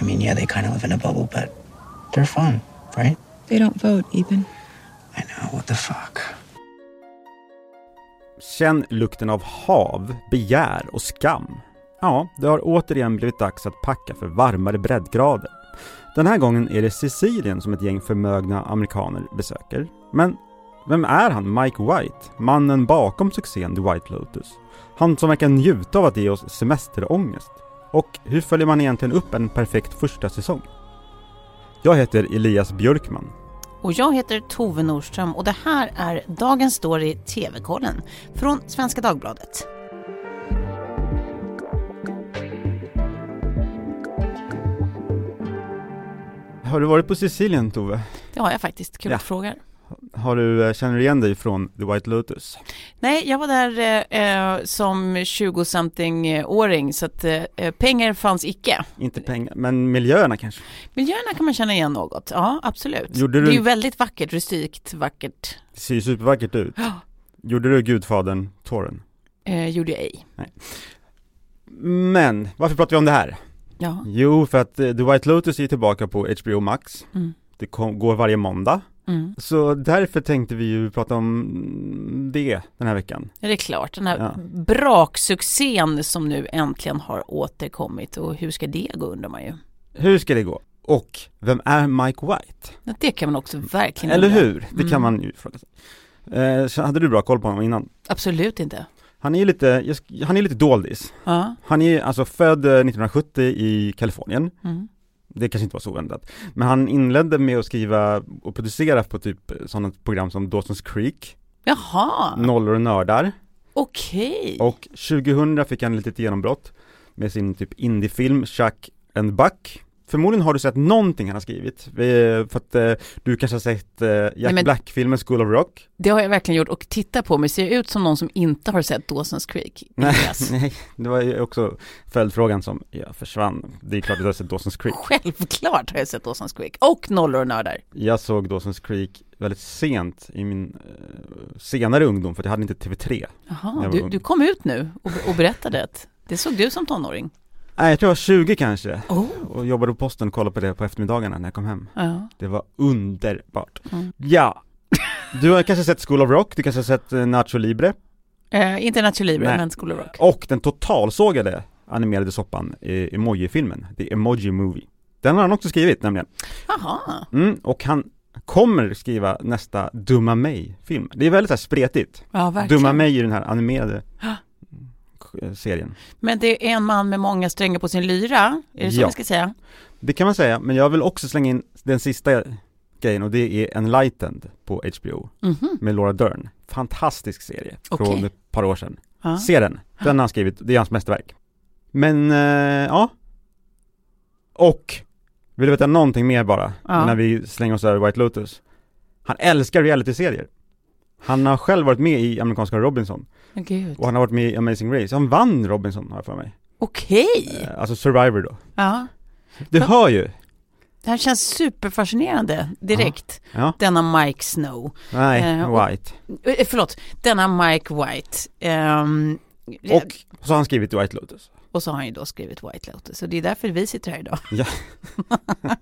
I mean, yeah, they kind of live in a bubble, but they're fun, right? They don't vote, Ethan. I know, what the fuck. Känn lukten av hav, begär och skam. Ja, det har återigen blivit dags att packa för varmare breddgrader. Den här gången är det Sicilien som ett gäng förmögna amerikaner besöker. Men vem är han, Mike White? Mannen bakom succén The White Lotus? Han som verkar njuta av att ge oss semesterångest. Och hur följer man egentligen upp en perfekt första säsong? Jag heter Elias Björkman. Och jag heter Tove Norström och det här är dagens story TV-kollen från Svenska Dagbladet. Har du varit på Sicilien Tove? Det har jag faktiskt, kul Ja. att du frågar. Har du, eh, känner du igen dig från The White Lotus? Nej, jag var där eh, eh, som 20-something-åring så att eh, eh, pengar fanns icke. Inte pengar, men miljöerna kanske? Miljöerna kan man känna igen något, ja absolut. Gjorde Det du- är ju väldigt vackert, rustikt, vackert. Det ser ju supervackert ut. Ja. Gjorde du Gudfadern, tåren? Eh, gjorde jag ej. Men, varför pratar vi om det här? Ja. Jo, för att The White Lotus är tillbaka på HBO Max. Mm. Det kom, går varje måndag. Mm. Så därför tänkte vi ju prata om det den här veckan. Det är klart, den här Ja. braksuccén som nu äntligen har återkommit och hur ska det gå undrar man ju. Hur ska det gå? Och, vem är Mike White? Ja, Det kan man också verkligen Eller hur? Det kan Mm. man ju fråga sig. Eh, hade du bra koll på honom innan? Absolut inte. Han är lite, han är lite doldis. Ja. Han är alltså född eh, 1970 i Kalifornien. Mm. Det kanske inte var så oväntat. Men han inledde med att skriva och producera på typ sådana program som Dawson's Creek, Jaha, Nollor och nördar. okej. Och 2000 fick han ett litet genombrott med sin typ indiefilm Chuck and Buck. Förmodligen har du sett någonting han har skrivit, för att eh, du kanske har sett eh, Jack men- Black-filmen School of Rock? Det har jag verkligen gjort och titta på mig ser jag ut som någon som inte har sett Dawson's Creek. Nej, nej, det var ju också följdfrågan som jag försvann. Det är klart att du har sett Dawson's Creek. Självklart har jag sett Dawson's Creek och Nollor och nördar. Jag såg Dawson's Creek väldigt sent i min eh, senare ungdom, för jag hade inte TV3. Jaha, du, du kom ut nu och, och berättade att det såg du som tonåring. Nej, jag tror jag var 20 kanske. Oh. Och jobbade på posten och kollade på det på eftermiddagarna när jag kom hem. Ja. Det var underbart. Mm. Ja, du har kanske sett School of Rock, du kanske har sett eh, Nacho Libre Eh, inte Nacho Libre, Nej. men School of Rock. och den totalsågade animerade soppan eh, Emoji-filmen, The Emoji Movie. Den har han också skrivit nämligen. Jaha, Mm, och han kommer skriva nästa Dumma mig-film. Det är väldigt så här spretigt. ja verkligen. Dumma mig i den här animerade eh, serien. Men det är en man med många strängar på sin lyra, är det så Ja. vi ska säga? Det kan man säga, men jag vill också slänga in den sista grejen och det är Enlightened på HBO Mhm. med Laura Dern. Fantastisk serie Okej. från ett par år sedan. Ja. Se den, den har han skrivit, det är hans mästerverk. Men, eh, ja. Och, vill du veta någonting mer bara? Ja. När vi slänger oss över White Lotus. Han älskar realityserier. Han har själv varit med i amerikanska Robinson Men Gud. och han har varit med i Amazing Race. Han vann Robinson har jag för mig. Okej. Eh, Alltså Survivor då. Ja. Du Ja. hör ju! Det här känns superfascinerande direkt. Ja, Denna Mike Snow. nej, Eh, och- White. Eh, förlåt, denna Mike White. Ehm, Och så har han skrivit White Lotus. och så har han ju då skrivit White Lotus. Så det är därför vi sitter här idag. Ja.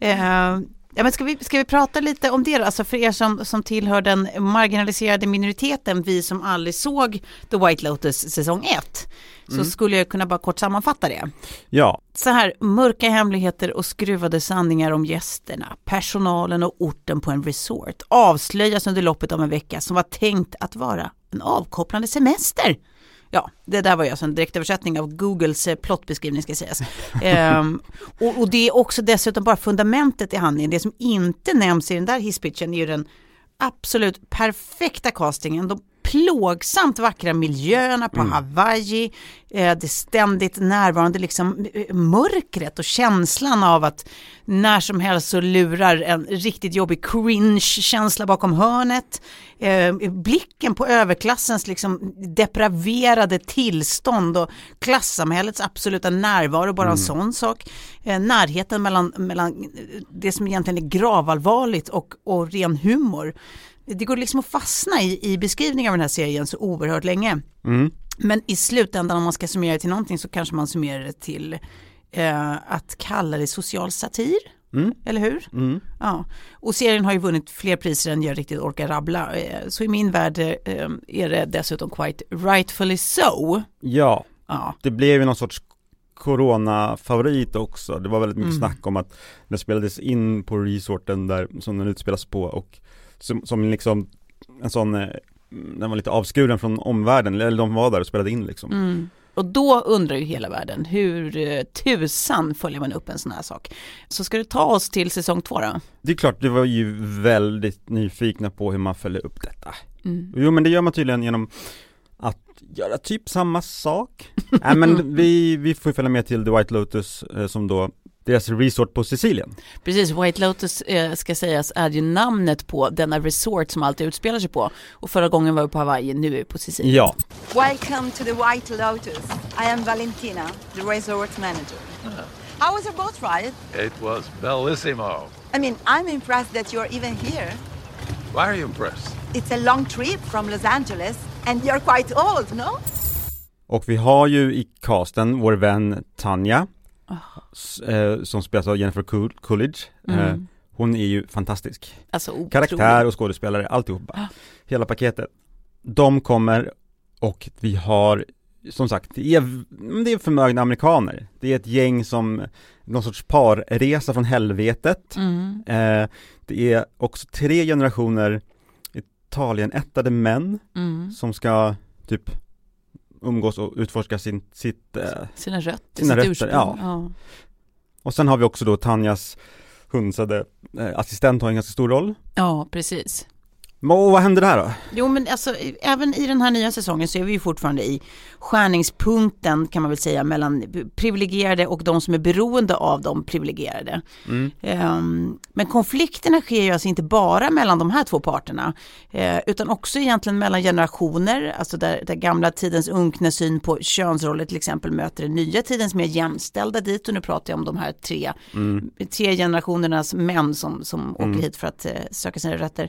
Ehm, ja, men ska, vi, ska vi prata lite om det då? Alltså för er som, som tillhör den marginaliserade minoriteten, vi som aldrig såg The White Lotus säsong 1, så Mm. skulle jag kunna bara kort sammanfatta det. Ja, Så här, mörka hemligheter och skruvade sanningar om gästerna, personalen och orten på en resort avslöjas under loppet av en vecka som var tänkt att vara en avkopplande semester. Ja, det där var ju alltså en direktöversättning av Googles eh, plottbeskrivning ska sägas. Ehm, och, och det är också dessutom bara fundamentet i handlingen. Det som inte nämns i den där hisspitchen är ju den absolut perfekta castingen. De plågsamt vackra miljöerna på Hawaii, eh, det ständigt närvarande liksom eh, mörkret och känslan av att när som helst så lurar en riktigt jobbig cringe-känsla bakom hörnet. Eh, blicken på överklassens liksom depraverade tillstånd och klassamhällets absoluta närvaro, bara en sån sak. Närheten mellan, mellan det som egentligen är gravallvarligt och, och ren humor. Det går liksom att fastna i, i beskrivningen av den här serien så oerhört länge. mm. Men i slutändan om man ska summera det till någonting så kanske man summerar det till eh, att kalla det social satir. Mm. Eller hur? Mm. Ja. Och serien har ju vunnit fler priser än jag riktigt orkar rabbla. Eh, så i min värld eh, är det dessutom quite rightfully so. Ja, Ja, det blev ju någon sorts Corona-favorit också. Det var väldigt mycket Mm. snack om att den spelades in på resorten där som den utspelas på och som, som liksom en sån, eh, den var lite avskuren från omvärlden, eller de var där och spelade in liksom. Mm. Och då undrar ju hela världen, hur eh, tusan följer man upp en sån här sak? Så ska du ta oss till säsong två då? Det är klart, vi var ju väldigt nyfikna på hur man följer upp detta. Mm. Jo men det gör man tydligen genom göra typ samma sak. Nej men vi, vi får följa med till The White Lotus eh, som då deras resort på Sicilien. Precis, White Lotus eh, ska sägas är ju namnet på denna resort som alltid utspelar sig på. Och förra gången var vi på Hawaii, nu är vi på Sicilien. Ja, Welcome to the White Lotus. I am Valentina, the resort manager. How was your boat ride? It was bellissimo. I mean, I'm impressed that you're even here. Why are you impressed? It's a long trip from Los Angeles, and you're quite old, no? och vi har ju i casten vår vän Tanja s- eh, som spelas av Jennifer Cool- Coolidge. Eh, Mm. hon är ju fantastisk. Alltså. Karaktär och skådespelare, alltihopa. Hela paketet. De kommer och vi har som sagt, det är, det är förmögna amerikaner. Det är ett gäng som, någon sorts parresa från helvetet. Mm. Eh, det är också tre generationer Italienättade män Mm. som ska typ umgås och utforska sin, sitt, eh, Sina rötter, Sina sitt rötter, ursprung. ja. och sen har vi också då Tanjas hunsade eh, assistent har en ganska stor roll. ja, precis. Och vad händer där då? Jo men alltså även i den här nya säsongen så är vi ju fortfarande i skärningspunkten kan man väl säga mellan privilegierade och de som är beroende av de privilegierade. Mm. Ehm, men konflikterna sker ju alltså inte bara mellan de här två parterna eh, utan också egentligen mellan generationer, alltså där, där gamla tidens unkna syn på könsroller till exempel möter den nya tidens mer jämställda dit och nu pratar jag om de här tre, Mm. tre generationernas män som, som åker hit för att eh, söka sina rötter.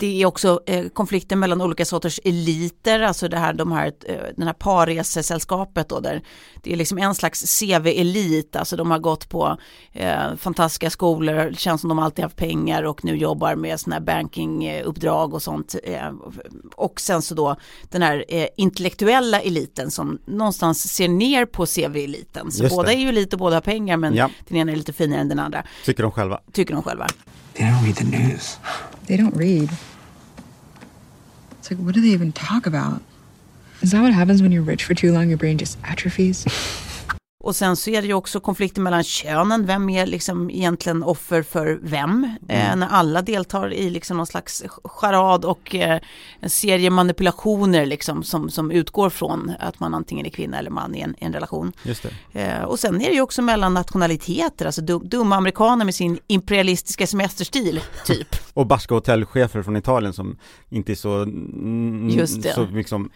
Det är också eh, konflikter mellan olika sorters eliter, alltså det här, de här, eh, den här parresesällskapet då där det är liksom en slags CV-elit, alltså de har gått på eh, fantastiska skolor, det känns som de alltid haft pengar och nu jobbar med sådana här bankinguppdrag och sånt. Eh, och sen så då den här eh, intellektuella eliten som någonstans ser ner på CV-eliten. Så Just båda det. är ju elit och båda har pengar men Ja. den ena är lite finare än den andra, Tycker de själva. tycker de själva. They don't read the news. They don't read. It's like, what do they even talk about? Is that what happens when you're rich for too long? Your brain just atrophies? Och sen så är det ju också konflikter mellan könen, vem är liksom egentligen offer för vem? Eh, när alla deltar i liksom någon slags charad och eh, en serie manipulationer liksom som, som utgår från att man antingen är kvinna eller man i en, en relation. Eh, och sen är det ju också mellan nationaliteter, alltså dum, dumma amerikaner med sin imperialistiska semesterstil, typ. Och barska hotellchefer från Italien som inte är så, mm, Just det. så liksom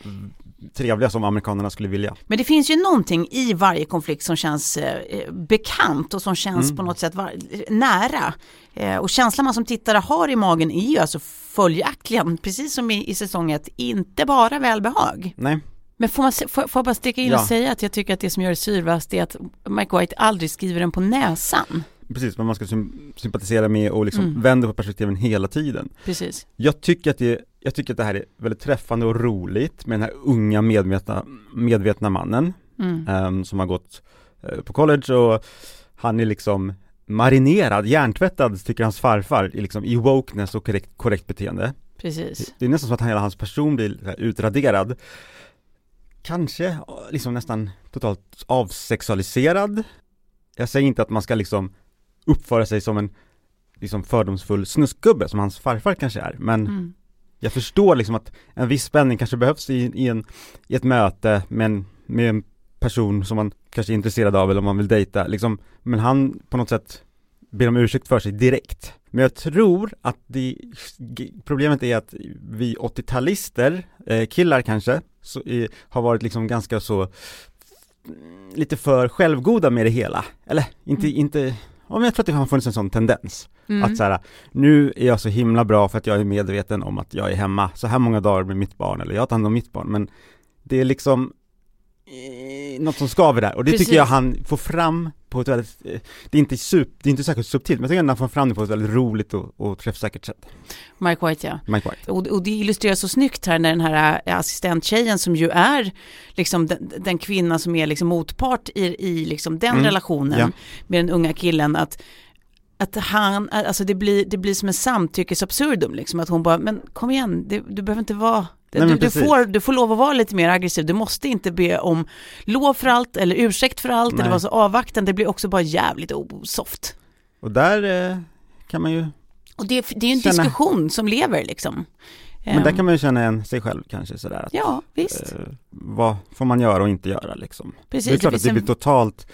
trevliga som amerikanerna skulle vilja. Men det finns ju någonting i varje konflikt som känns eh, bekant och som känns Mm. på något sätt var, nära. Eh, och känslan man som tittare har i magen är ju alltså följaktligen, precis som i, i säsong ett, inte bara välbehag. Nej, Men får, man, får, får jag bara sticka in Ja. och säga att jag tycker att det som gör det syrvast är att Mike White aldrig skriver den på näsan. precis, men man ska sym- sympatisera med och liksom Mm. vända på perspektiven hela tiden. Precis. Jag tycker att det, jag tycker att det här är väldigt träffande och roligt med den här unga medvetna, medvetna mannen Mm. ehm, som har gått eh, på college och han är liksom marinerad, hjärntvättad tycker hans farfar i, liksom, i wokeness och korrekt, korrekt beteende. Precis. Det är nästan så att hela hans person blir här utraderad. Kanske eh, liksom nästan totalt avsexualiserad. Jag säger inte att man ska liksom uppföra sig som en liksom fördomsfull snuskgubbe som hans farfar kanske är, men Mm. Jag förstår liksom att en viss spänning kanske behövs i, i, en, i ett möte med en, med en person som man kanske är intresserad av eller om man vill dejta liksom, men han på något sätt ber om ursäkt för sig direkt. Men jag tror att det, problemet är att vi 80-talister, eh, killar kanske, så, eh, har varit liksom ganska så lite för självgoda med det hela. Eller inte, mm. inte, men jag tror att det har funnits en sån tendens. Mm. Att så här, nu är jag så himla bra för att jag är medveten om att jag är hemma så här många dagar med mitt barn, eller jag tar hand om mitt barn, men det är liksom eh, något som skaver där och det Precis. tycker jag han får fram på ett väldigt, eh, det är inte sup, det är inte särskilt subtilt, men jag tycker att han får fram det på ett väldigt roligt och, och träffsäkert sätt. Mike White ja. Mike White. Och, och det illustreras så snyggt här när den här eh, assistenttjejen som ju är liksom den, den kvinna som är liksom motpart i, i liksom den mm. relationen ja. med den unga killen att att han, alltså det blir, det blir som en samtyckesabsurdum liksom, att hon bara, men kom igen, det, du behöver inte vara Nej, du, du, får, du får lov att vara lite mer aggressiv, du måste inte be om lov för allt eller ursäkt för allt Nej. eller vara så avvaktande, det blir också bara jävligt osoft. Och där eh, kan man ju Och det, det är ju en känna... diskussion som lever liksom. Men där ehm. kan man ju känna en sig själv kanske sådär att, Ja, visst. Eh, vad får man göra och inte göra liksom. Precis, det är klart det att det blir totalt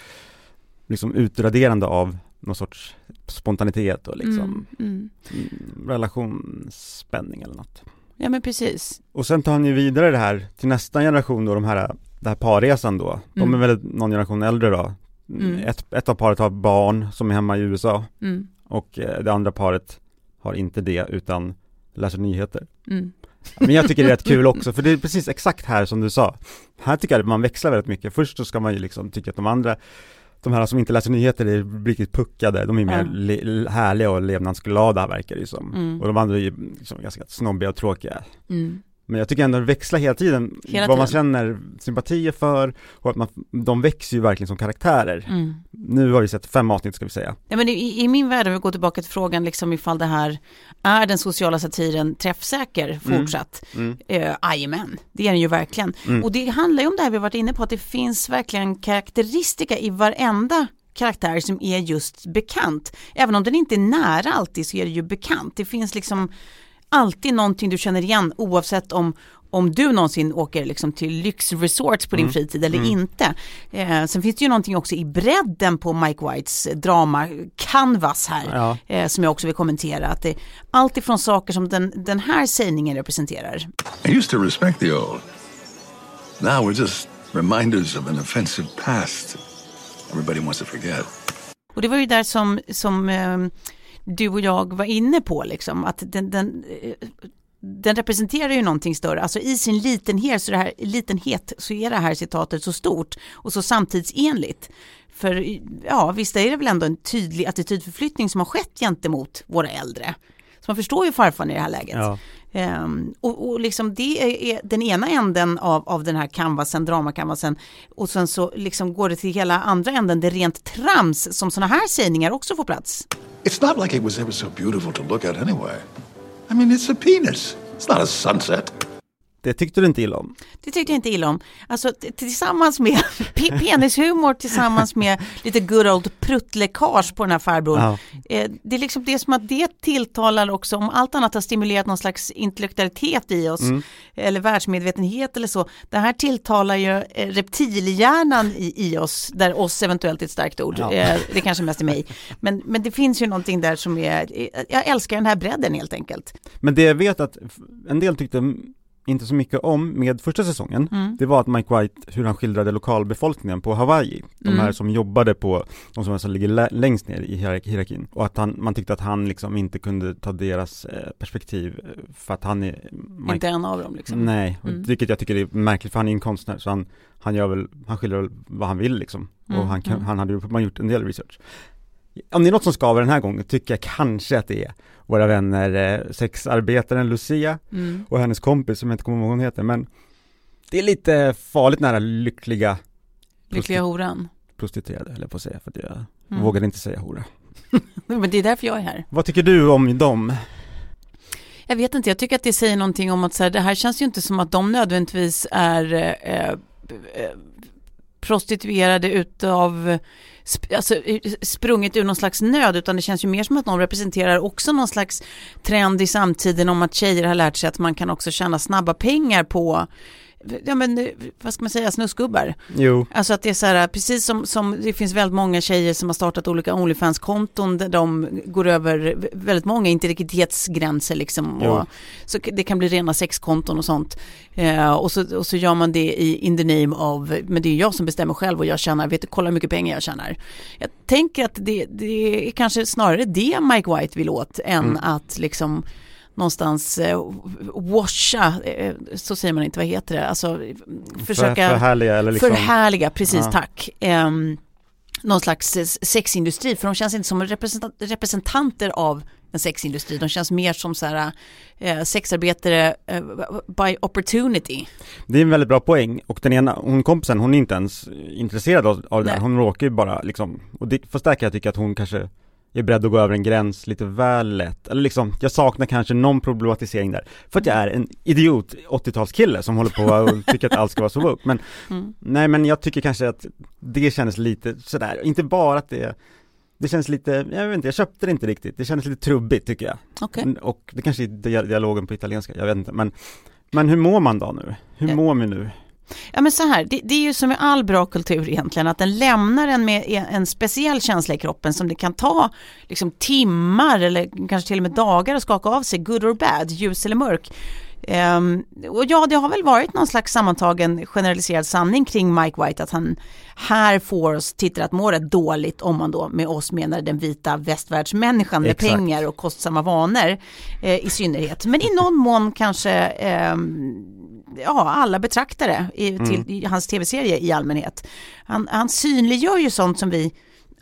liksom utraderande av någon sorts spontanitet och liksom mm, mm. relationsspänning eller något. Ja men precis. Och sen tar han ju vidare det här till nästa generation då, de här, den här parresan då. De mm. är väl någon generation äldre då. Mm. Ett, ett av paret har barn som är hemma i USA mm. och eh, det andra paret har inte det utan läser nyheter. Mm. Men jag tycker det är rätt kul också, för det är precis exakt här som du sa. Här tycker jag att man växlar väldigt mycket. Först så ska man ju liksom tycka att de andra de här som inte läser nyheter är riktigt puckade, de är mer mm. le, härliga och levnadsglada verkar det som. Mm. Och de andra är ju liksom ganska snobbiga och tråkiga. Mm. Men jag tycker ändå det växlar hela tiden, hela vad man känner sympatier för och att man, de växer ju verkligen som karaktärer. Mm. Nu har vi sett fem avsnitt ska vi säga. Ja men i, i min värld, om vi går tillbaka till frågan liksom ifall det här är den sociala satiren träffsäker mm. fortsatt? Mm. Mm. Jajamän, det är den ju verkligen. Mm. Och det handlar ju om det här vi varit inne på, att det finns verkligen karaktäristika i varenda karaktär som är just bekant. Även om den inte är nära alltid så är det ju bekant. Det finns liksom alltid någonting du känner igen oavsett om, om du någonsin åker liksom till lyxresorts på din mm. fritid eller mm. inte. Eh, sen finns det ju någonting också i bredden på Mike Whites drama canvas här ja. eh, som jag också vill kommentera. Att det, allt ifrån saker som den, den här sägningen representerar. I used to respect the old. Now we're just reminders of an offensive past everybody wants to forget. Och det var ju där som, som eh, du och jag var inne på, liksom, att den, den, eh, den representerar ju någonting större, alltså i sin litenhet så, här, litenhet så är det här citatet så stort och så samtidsenligt. För ja, visst är det väl ändå en tydlig attitydförflyttning som har skett gentemot våra äldre. Så man förstår ju farfar i det här läget. Ja. Um, och, och liksom det är, är, den ena änden av, av den här canvasen, dramacanvasen och sen så liksom går det till hela andra änden, det rent trams som sådana här sägningar också får plats. It's not like it was ever so beautiful to look at anyway. I mean it's a penis, it's not a sunset. Det tyckte du inte illa om? Det tyckte jag inte illa om. Alltså tillsammans med penishumor tillsammans med lite good old pruttläckage på den här farbrorn. Ja. Eh, det är liksom det som att det tilltalar också, om allt annat har stimulerat någon slags intellektualitet i oss mm. eller världsmedvetenhet eller så. Det här tilltalar ju eh, reptilhjärnan i, i oss, där oss eventuellt är ett starkt ord. Ja. Eh, det kanske mest är mig. Men, men det finns ju någonting där som är, jag älskar den här bredden helt enkelt. Men det jag vet att en del tyckte inte så mycket om med första säsongen, mm. det var att Mike White, hur han skildrade lokalbefolkningen på Hawaii, de mm. här som jobbade på, de som alltså ligger längst ner i hierarkin, och att han, man tyckte att han liksom inte kunde ta deras eh, perspektiv eh, för att han är Mike... Inte en av dem liksom? Nej, mm. vilket jag tycker är märkligt för han är en konstnär så han, han gör väl, han skildrar väl vad han vill liksom, och mm, han, kan, mm. han hade ju man gjort en del research. Om det är något som skaver den här gången tycker jag kanske att det är våra vänner eh, sexarbetaren Lucia mm. och hennes kompis som jag inte kommer ihåg vad hon heter men det är lite farligt nära lyckliga Lyckliga horan Prostituerade jag på att säga för att jag mm. vågade inte säga hora Men det är därför jag är här Vad tycker du om dem? Jag vet inte, jag tycker att det säger någonting om att så här, det här känns ju inte som att de nödvändigtvis är eh, eh, prostituerade utav, sp- alltså eh, sprungit ur någon slags nöd utan det känns ju mer som att någon representerar också någon slags trend i samtiden om att tjejer har lärt sig att man kan också tjäna snabba pengar på ja men eh, vad ska man säga, snusgubbar. Jo, Alltså att det är så här, precis som, som det finns väldigt många tjejer som har startat olika Onlyfans-konton där de går över väldigt många integritetsgränser liksom. Jo. Och, så det kan bli rena sexkonton och sånt. Eh, och, så, och så gör man det i in the name of, men det är jag som bestämmer själv och jag tjänar, vet du, kolla hur mycket pengar jag tjänar. Jag tänker att det, det är kanske snarare det Mike White vill åt än Mm. att liksom någonstans eh, washa, eh, så säger man inte, vad heter det, alltså försöka för, förhärliga eller liksom. Förhärliga, precis Ja. tack. Um, någon slags eh, sexindustri, för de känns inte som representant, representanter av en sexindustri, de känns mer som så här, eh, sexarbetare eh, by opportunity. Det är en väldigt bra poäng och den ena, hon kompisen, hon är inte ens intresserad av, av det där. Hon råkar ju bara liksom, och det, kan jag tycka att hon kanske är beredd att gå över en gräns lite väl lätt. Eller liksom, jag saknar kanske någon problematisering där. För att jag är en idiot 80-talskille som håller på och tycker att allt ska vara så woke. Men Mm. nej men jag tycker kanske att det kändes lite sådär, inte bara att det det känns lite, jag vet inte, jag köpte det inte riktigt. Det kändes lite trubbigt tycker jag. Mm, Och det kanske är dia- dialogen på italienska, jag vet inte. Men, men hur mår man då nu? Hur mår vi nu? Ja men så här, det, det är ju som med all bra kultur egentligen, att den lämnar en med en en speciell känsla i kroppen som det kan ta liksom timmar eller kanske till och med dagar att skaka av sig, good or bad, ljus eller mörk. Ehm, och ja, det har väl varit någon slags sammantagen generaliserad sanning kring Mike White att han här får oss tittare att må rätt dåligt om man då med oss menar den vita västvärldsmänniskan med Exakt. pengar och kostsamma vanor eh, i synnerhet. Men i någon mån kanske ehm, ja, alla betraktare i, till i hans tv-serie i allmänhet. Han, han synliggör ju sånt som vi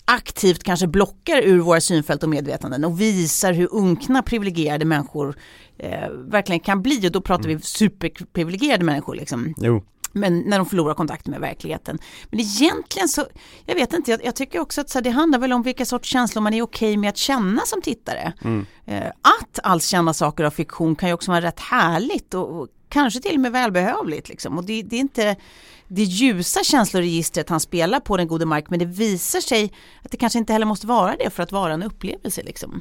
aktivt kanske blockar ur våra synfält och medvetanden och visar hur unkna privilegierade människor eh, verkligen kan bli och då pratar vi superprivilegierade människor liksom. Jo, Men när de förlorar kontakten med verkligheten. Men egentligen så, jag vet inte, jag, jag tycker också att här, det handlar väl om vilka sorts känslor man är okej med att känna som tittare. Eh, att alls känna saker av fiktion kan ju också vara rätt härligt och, och kanske till och med välbehövligt. Liksom. Och det, det är inte det ljusa känsloregistret han spelar på den gode Mike, men det visar sig att det kanske inte heller måste vara det för att vara en upplevelse. Liksom.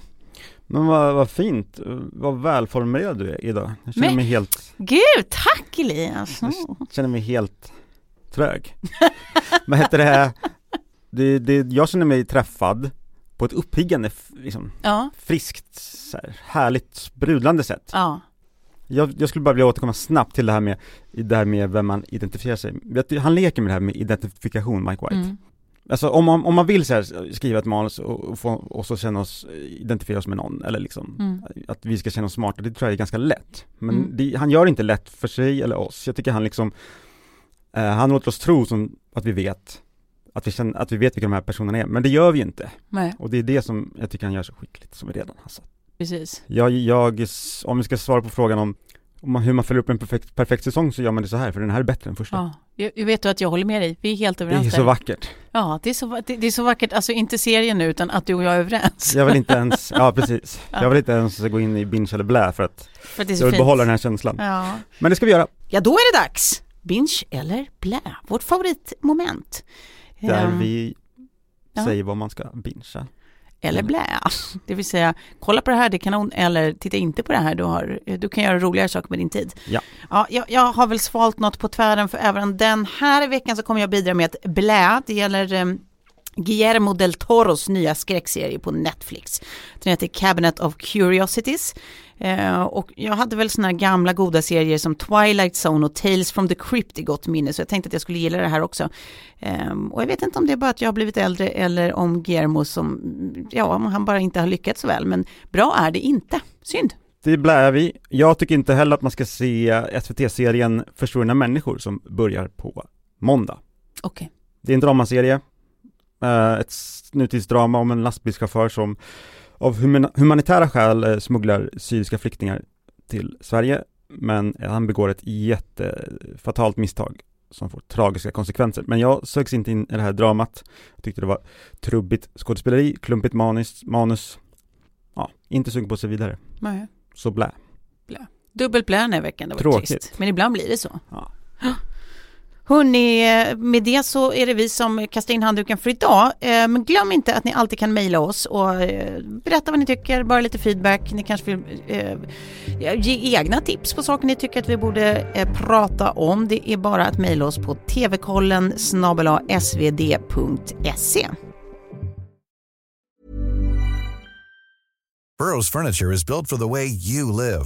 men vad, vad fint, vad välformulerad du är idag. Jag känner Men- mig helt, Gud, tack Elias! Jag känner mig helt trög. Vad heter det, det, det, jag känner mig träffad på ett uppiggande, liksom, Ja, friskt, så här, härligt, sprudlande sätt. ja, Jag, jag skulle bara vilja återkomma snabbt till det här med, det här med vem man identifierar sig du, Han leker med det här med identifikation, Mike White. mm. Alltså om man, om man vill så här, skriva ett manus och, och, få, och så känna oss, identifiera oss med någon, eller liksom Mm. att vi ska känna oss smarta, det tror jag är ganska lätt. Men Mm. det, han gör det inte lätt för sig eller oss. Jag tycker han liksom, eh, han låter oss tro som att vi vet, att vi, känner, att vi vet vilka de här personerna är, men det gör vi ju inte. Nej, Och det är det som jag tycker han gör så skickligt, som vi redan har sagt. Precis. Jag, jag, om vi ska svara på frågan om, om man, hur man följer upp en perfekt, perfekt säsong så gör man det så här, för den här är bättre än första. Ja, jag, jag vet att jag håller med dig. Vi är helt Det överens är där. så vackert. Ja, det är, så, det, det är så vackert, alltså inte serien nu utan att du och jag är överens. Jag vill inte ens, ja precis, Ja. jag vill inte ens gå in i binge eller blä för att För att det är jag vill fint. behålla den här känslan. Ja. Men det ska vi göra. ja, då är det dags. Binge eller blä, vårt favoritmoment. Där Ehm, vi ja. säger vad man ska bingea. Eller blä, det vill säga kolla på det här, det är kanon, eller titta inte på det här, du, har, du kan göra roligare saker med din tid. Ja. Ja, jag, jag har väl svalt något på tvären för även den här veckan så kommer jag bidra med ett blä. Det gäller um, Guillermo del Toros nya skräckserie på Netflix. Den heter Cabinet of Curiosities. Eh, och jag hade väl sådana här gamla goda serier som Twilight Zone och Tales from the Crypt i gott minne, så jag tänkte att jag skulle gilla det här också. Ehm, och jag vet inte om det är bara att jag har blivit äldre eller om Guillermo som, ja, han bara inte har lyckats så väl, men bra är det inte. Synd. Det blär vi. Jag tycker inte heller att man ska se SVT-serien Försvunna människor som börjar på måndag. Okej. Det är en dramaserie, eh, ett nutidsdrama om en lastbilschaufför som av human- humanitära skäl eh, smugglar syriska flyktingar till Sverige, men han begår ett jättefatalt misstag som får tragiska konsekvenser. Men jag söks inte in i det här dramat. Jag tyckte det var trubbigt skådespeleri, klumpigt manus, manus. Ja, inte sugen på att se vidare. Nej. Så blä. Dubbelt blä den här veckan, det var Tråkigt. trist. Men ibland blir det så. Ja. Hörni, eh, med det så är det vi som kastar in handduken för idag. Eh, men glöm inte att ni alltid kan mejla oss och eh, berätta vad ni tycker, bara lite feedback. Ni kanske vill ge egna tips på saker ni tycker att vi borde prata om. Det är bara att mejla oss på tvkollen svd.se. Burrows furniture is built for the way you live.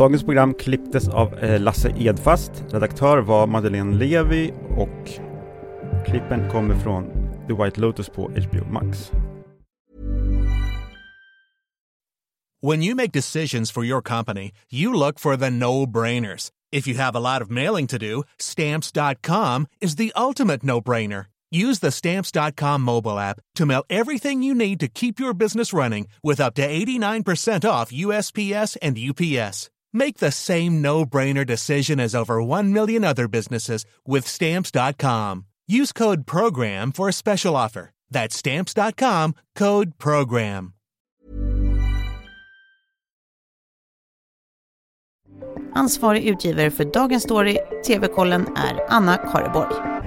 Dagens program klipptes av eh, Lasse Edfast. Redaktör var Madeleine Levi och klippen kommer från The White Lotus på HBO Max. When you make decisions for your company, you look for the no-brainers. If you have a lot of mailing to do, stamps.com is the ultimate no-brainer. Use the stamps.com mobile app to mail everything you need to keep your business running with up to 89% off USPS and UPS. Make the same no-brainer decision as over 1 million other businesses with stamps.com. Use code program for a special offer. That's stamps.com, code program. Ansvarig utgivare för Dagens Story, TV-kollen, är Anna Kareborg.